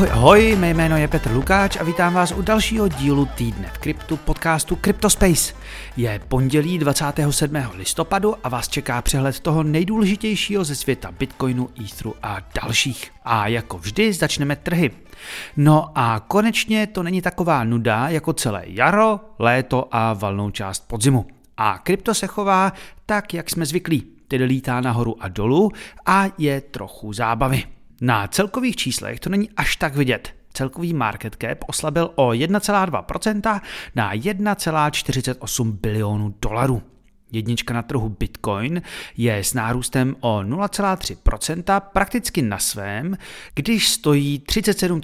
Ahoj, ahoj, mé jméno je Petr Lukáč a vítám vás u dalšího dílu týdne v kryptu podcastu CryptoSpace. Je pondělí 27. listopadu a vás čeká přehled toho nejdůležitějšího ze světa Bitcoinu, Etheru a dalších. A jako vždy začneme trhy. No a konečně to není taková nuda jako celé jaro, léto a valnou část podzimu. A krypto se chová tak, jak jsme zvyklí, tedy lítá nahoru a dolů a je trochu zábavy. Na celkových číslech to není až tak vidět. Celkový market cap oslabil o 1,2% na 1,48 bilionů dolarů. Jednička na trhu Bitcoin je s nárůstem o 0,3% prakticky na svém, když stojí 37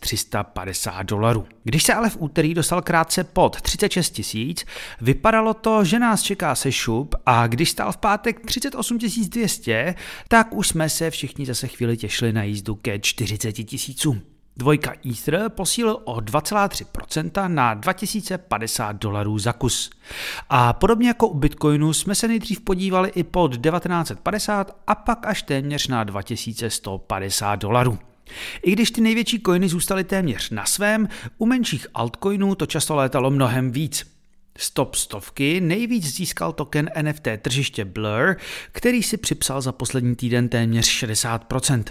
350 dolarů. Když se ale v úterý dostal krátce pod 36 tisíc, vypadalo to, že nás čeká se šup a když stál v pátek 38 200, tak už jsme se všichni zase chvíli těšili na jízdu ke 40 tisícům. Dvojka Ether posílil o 2,3% na 2050 dolarů za kus. A podobně jako u Bitcoinu jsme se nejdřív podívali i pod 1950 a pak až téměř na 2150 dolarů. I když ty největší coiny zůstaly téměř na svém, u menších altcoinů to často létalo mnohem víc. Stop stovky nejvíc získal token NFT tržiště Blur, který si připsal za poslední týden téměř 60%.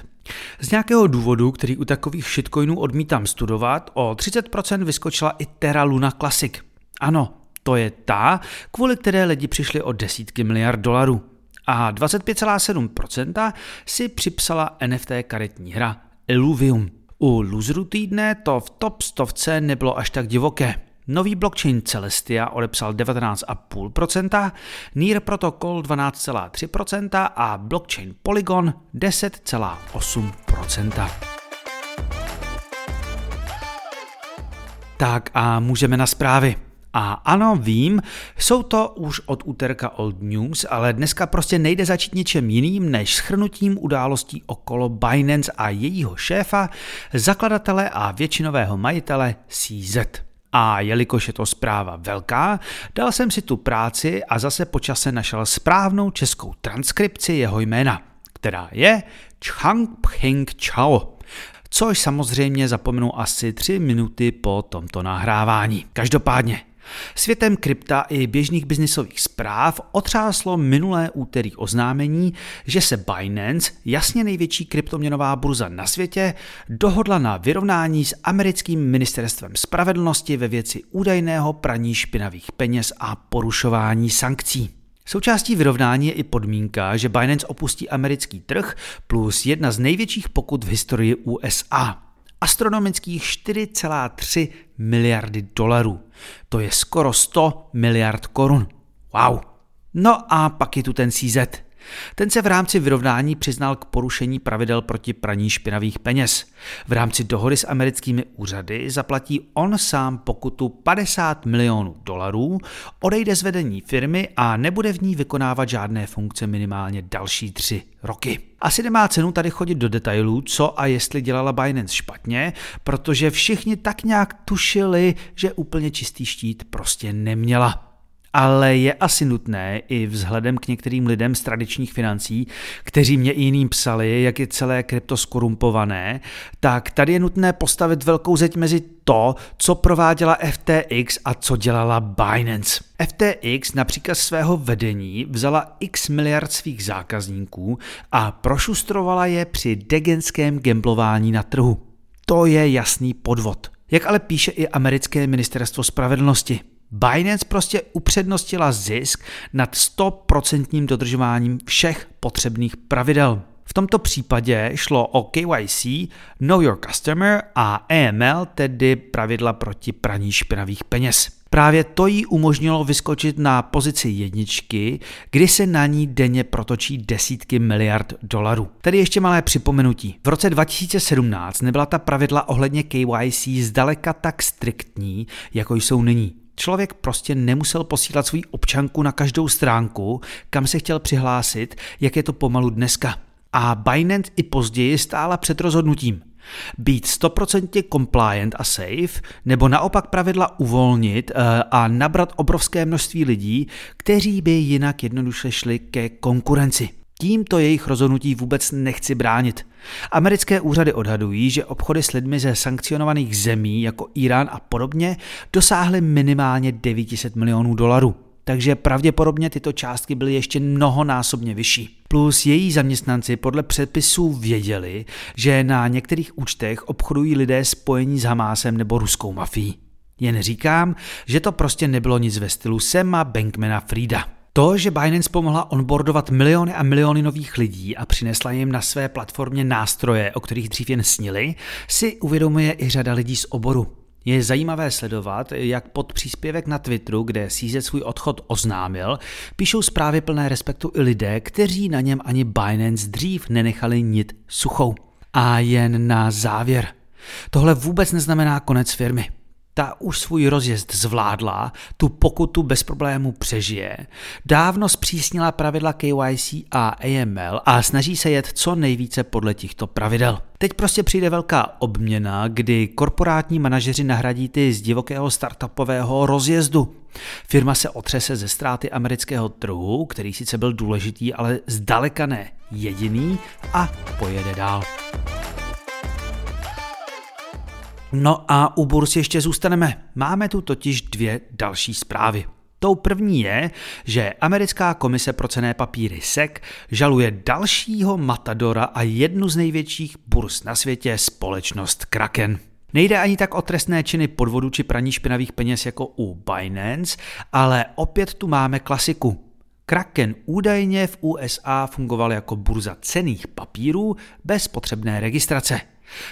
Z nějakého důvodu, který u takových shitcoinů odmítám studovat, o 30% vyskočila i Terra Luna Classic. Ano, to je ta, kvůli které lidi přišli o desítky miliard dolarů. A 25,7% si připsala NFT karetní hra Illuvium. U loseru týdne to v top stovce nebylo až tak divoké. Nový blockchain Celestia odepsal 19,5%, Near Protocol 12,3% a blockchain Polygon 10,8%. Tak a můžeme na zprávy. A ano, vím, jsou to už od úterka old news, ale dneska prostě nejde začít něčem jiným než schrnutím událostí okolo Binance a jejího šéfa, zakladatele a většinového majitele CZ. A jelikož je to zpráva velká, dal jsem si tu práci a zase po čase našel správnou českou transkripci jeho jména, která je Chang Ping Chao což samozřejmě zapomenu asi tři minuty po tomto nahrávání. Každopádně, Světem krypta i běžných biznisových zpráv otřáslo minulé úterý oznámení, že se Binance, jasně největší kryptoměnová burza na světě, dohodla na vyrovnání s americkým ministerstvem spravedlnosti ve věci údajného praní špinavých peněz a porušování sankcí. Součástí vyrovnání je i podmínka, že Binance opustí americký trh plus jedna z největších pokut v historii USA astronomických 4,3 miliardy dolarů. To je skoro 100 miliard korun. Wow. No a pak je tu ten CZ. Ten se v rámci vyrovnání přiznal k porušení pravidel proti praní špinavých peněz. V rámci dohody s americkými úřady zaplatí on sám pokutu 50 milionů dolarů, odejde z vedení firmy a nebude v ní vykonávat žádné funkce minimálně další tři roky. Asi nemá cenu tady chodit do detailů, co a jestli dělala Binance špatně, protože všichni tak nějak tušili, že úplně čistý štít prostě neměla ale je asi nutné i vzhledem k některým lidem z tradičních financí, kteří mě i jiným psali, jak je celé krypto skorumpované, tak tady je nutné postavit velkou zeď mezi to, co prováděla FTX a co dělala Binance. FTX například svého vedení vzala x miliard svých zákazníků a prošustrovala je při degenském gamblování na trhu. To je jasný podvod. Jak ale píše i americké ministerstvo spravedlnosti. Binance prostě upřednostila zisk nad 100% dodržováním všech potřebných pravidel. V tomto případě šlo o KYC, Know Your Customer a AML, tedy pravidla proti praní špinavých peněz. Právě to jí umožnilo vyskočit na pozici jedničky, kdy se na ní denně protočí desítky miliard dolarů. Tady ještě malé připomenutí. V roce 2017 nebyla ta pravidla ohledně KYC zdaleka tak striktní, jako jsou nyní. Člověk prostě nemusel posílat svůj občanku na každou stránku, kam se chtěl přihlásit, jak je to pomalu dneska. A Binance i později stála před rozhodnutím. Být 100% compliant a safe, nebo naopak pravidla uvolnit eh, a nabrat obrovské množství lidí, kteří by jinak jednoduše šli ke konkurenci. Tímto jejich rozhodnutí vůbec nechci bránit. Americké úřady odhadují, že obchody s lidmi ze sankcionovaných zemí jako Irán a podobně dosáhly minimálně 900 milionů dolarů takže pravděpodobně tyto částky byly ještě mnohonásobně vyšší. Plus její zaměstnanci podle předpisů věděli, že na některých účtech obchodují lidé spojení s Hamásem nebo ruskou mafií. Jen říkám, že to prostě nebylo nic ve stylu Sema Bankmana Frida. To, že Binance pomohla onboardovat miliony a miliony nových lidí a přinesla jim na své platformě nástroje, o kterých dřív jen snili, si uvědomuje i řada lidí z oboru. Je zajímavé sledovat, jak pod příspěvek na Twitteru, kde CZ svůj odchod oznámil, píšou zprávy plné respektu i lidé, kteří na něm ani Binance dřív nenechali nit suchou. A jen na závěr. Tohle vůbec neznamená konec firmy ta už svůj rozjezd zvládla, tu pokutu bez problému přežije, dávno zpřísnila pravidla KYC a AML a snaží se jet co nejvíce podle těchto pravidel. Teď prostě přijde velká obměna, kdy korporátní manažeři nahradí ty z divokého startupového rozjezdu. Firma se otřese ze ztráty amerického trhu, který sice byl důležitý, ale zdaleka ne jediný a pojede dál. No a u burzy ještě zůstaneme. Máme tu totiž dvě další zprávy. Tou první je, že americká komise pro cené papíry SEC žaluje dalšího matadora a jednu z největších burz na světě, společnost Kraken. Nejde ani tak o trestné činy podvodu či praní špinavých peněz jako u Binance, ale opět tu máme klasiku. Kraken údajně v USA fungoval jako burza cených papírů bez potřebné registrace.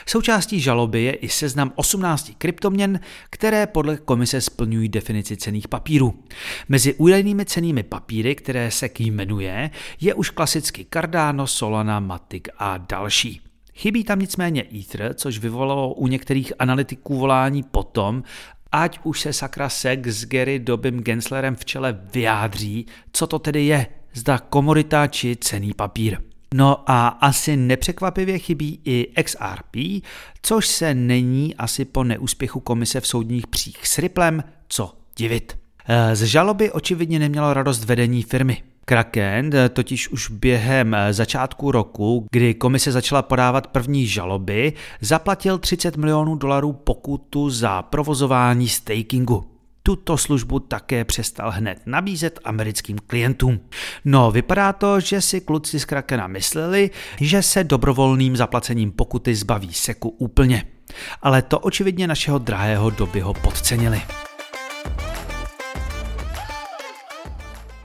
Součástí žaloby je i seznam 18 kryptoměn, které podle komise splňují definici cených papírů. Mezi údajnými cenými papíry, které se k jmenuje, je už klasicky Cardano, Solana, Matic a další. Chybí tam nicméně Ether, což vyvolalo u některých analytiků volání potom, ať už se sakra SEC s Gary Dobym Genslerem v čele vyjádří, co to tedy je, zda komodita či cený papír. No a asi nepřekvapivě chybí i XRP, což se není asi po neúspěchu komise v soudních přích s Ripplem co divit. E, z žaloby očividně nemělo radost vedení firmy. Kraken e, totiž už během e, začátku roku, kdy komise začala podávat první žaloby, zaplatil 30 milionů dolarů pokutu za provozování stakingu tuto službu také přestal hned nabízet americkým klientům. No, vypadá to, že si kluci z Krakena mysleli, že se dobrovolným zaplacením pokuty zbaví seku úplně. Ale to očividně našeho drahého dobyho podcenili.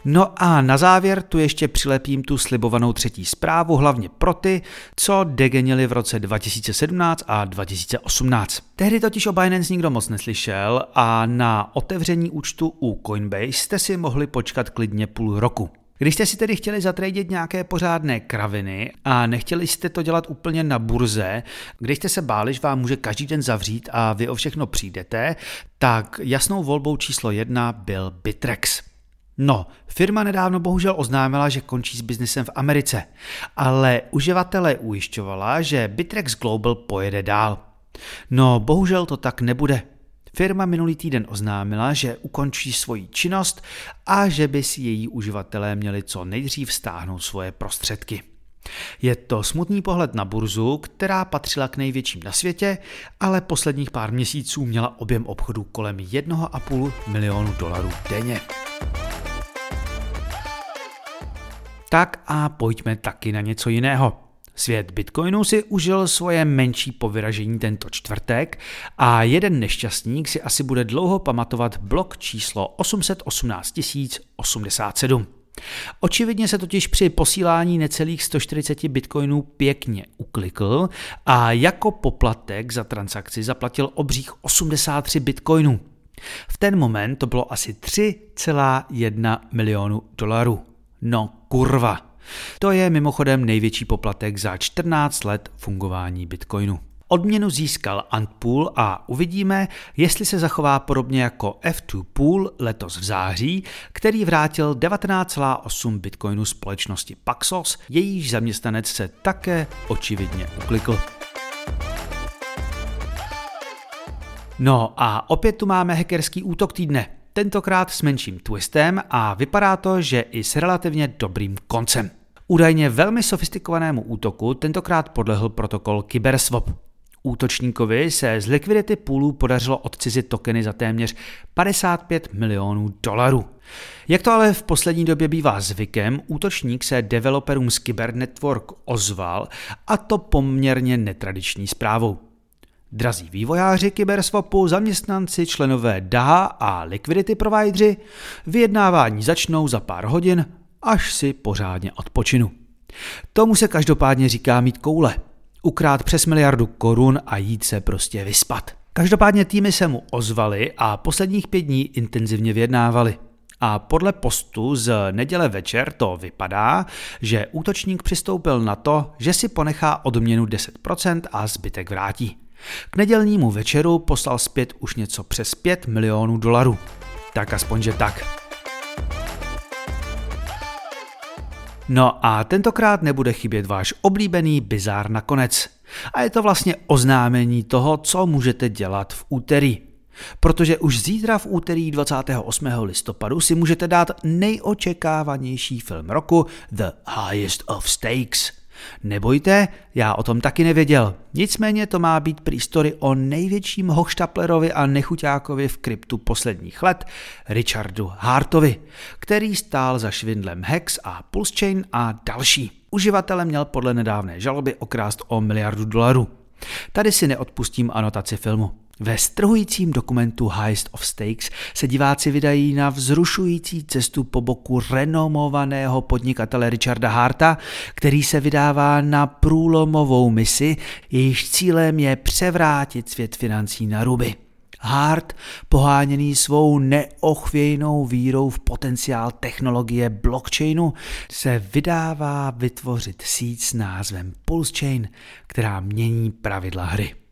No a na závěr tu ještě přilepím tu slibovanou třetí zprávu, hlavně pro ty, co degenili v roce 2017 a 2018. Tehdy totiž o Binance nikdo moc neslyšel a na otevření účtu u Coinbase jste si mohli počkat klidně půl roku. Když jste si tedy chtěli zatradit nějaké pořádné kraviny a nechtěli jste to dělat úplně na burze, když jste se báli, že vám může každý den zavřít a vy o všechno přijdete, tak jasnou volbou číslo jedna byl Bitrex. No, firma nedávno bohužel oznámila, že končí s biznesem v Americe, ale uživatele ujišťovala, že Bitrex Global pojede dál. No, bohužel to tak nebude. Firma minulý týden oznámila, že ukončí svoji činnost a že by si její uživatelé měli co nejdřív stáhnout svoje prostředky. Je to smutný pohled na burzu, která patřila k největším na světě, ale posledních pár měsíců měla objem obchodu kolem 1,5 milionu dolarů denně. Tak a pojďme taky na něco jiného. Svět Bitcoinu si užil svoje menší povyražení tento čtvrtek a jeden nešťastník si asi bude dlouho pamatovat blok číslo 818 087. Očividně se totiž při posílání necelých 140 bitcoinů pěkně uklikl a jako poplatek za transakci zaplatil obřích 83 bitcoinů. V ten moment to bylo asi 3,1 milionu dolarů. No kurva. To je mimochodem největší poplatek za 14 let fungování Bitcoinu. Odměnu získal Antpool a uvidíme, jestli se zachová podobně jako F2 Pool letos v září, který vrátil 19,8 bitcoinu společnosti Paxos, jejíž zaměstnanec se také očividně uklikl. No a opět tu máme hackerský útok týdne tentokrát s menším twistem a vypadá to, že i s relativně dobrým koncem. Údajně velmi sofistikovanému útoku tentokrát podlehl protokol Kyberswap. Útočníkovi se z likvidity půlů podařilo odcizit tokeny za téměř 55 milionů dolarů. Jak to ale v poslední době bývá zvykem, útočník se developerům z Kyber Network ozval a to poměrně netradiční zprávou. Drazí vývojáři Kyberswapu, zaměstnanci, členové DA a liquidity provideři, vyjednávání začnou za pár hodin, až si pořádně odpočinu. Tomu se každopádně říká mít koule. Ukrát přes miliardu korun a jít se prostě vyspat. Každopádně týmy se mu ozvali a posledních pět dní intenzivně vyjednávali. A podle postu z neděle večer to vypadá, že útočník přistoupil na to, že si ponechá odměnu 10% a zbytek vrátí. K nedělnímu večeru poslal zpět už něco přes 5 milionů dolarů. Tak aspoň, že tak. No a tentokrát nebude chybět váš oblíbený bizár nakonec. A je to vlastně oznámení toho, co můžete dělat v úterý. Protože už zítra v úterý 28. listopadu si můžete dát nejočekávanější film roku The Highest of Stakes – Nebojte, já o tom taky nevěděl. Nicméně to má být přístory o největším hochštaplerovi a nechuťákovi v kryptu posledních let, Richardu Hartovi, který stál za švindlem Hex a Pulsechain a další. Uživatele měl podle nedávné žaloby okrást o miliardu dolarů. Tady si neodpustím anotaci filmu. Ve strhujícím dokumentu Heist of Stakes se diváci vydají na vzrušující cestu po boku renomovaného podnikatele Richarda Harta, který se vydává na průlomovou misi, jejíž cílem je převrátit svět financí na ruby. Hart, poháněný svou neochvějnou vírou v potenciál technologie blockchainu, se vydává vytvořit síť s názvem Pulse Chain, která mění pravidla hry.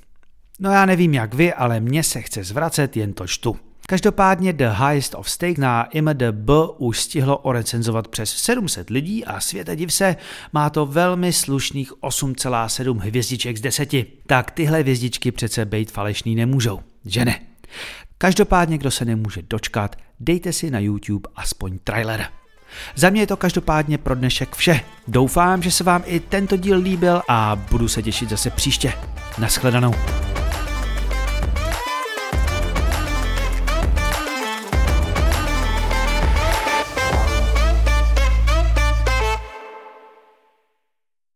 No já nevím jak vy, ale mně se chce zvracet, jen to čtu. Každopádně The Highest of Stake na IMDb už stihlo orecenzovat přes 700 lidí a světe div se, má to velmi slušných 8,7 hvězdiček z 10. Tak tyhle hvězdičky přece být falešný nemůžou, že ne? Každopádně, kdo se nemůže dočkat, dejte si na YouTube aspoň trailer. Za mě je to každopádně pro dnešek vše. Doufám, že se vám i tento díl líbil a budu se těšit zase příště. Naschledanou.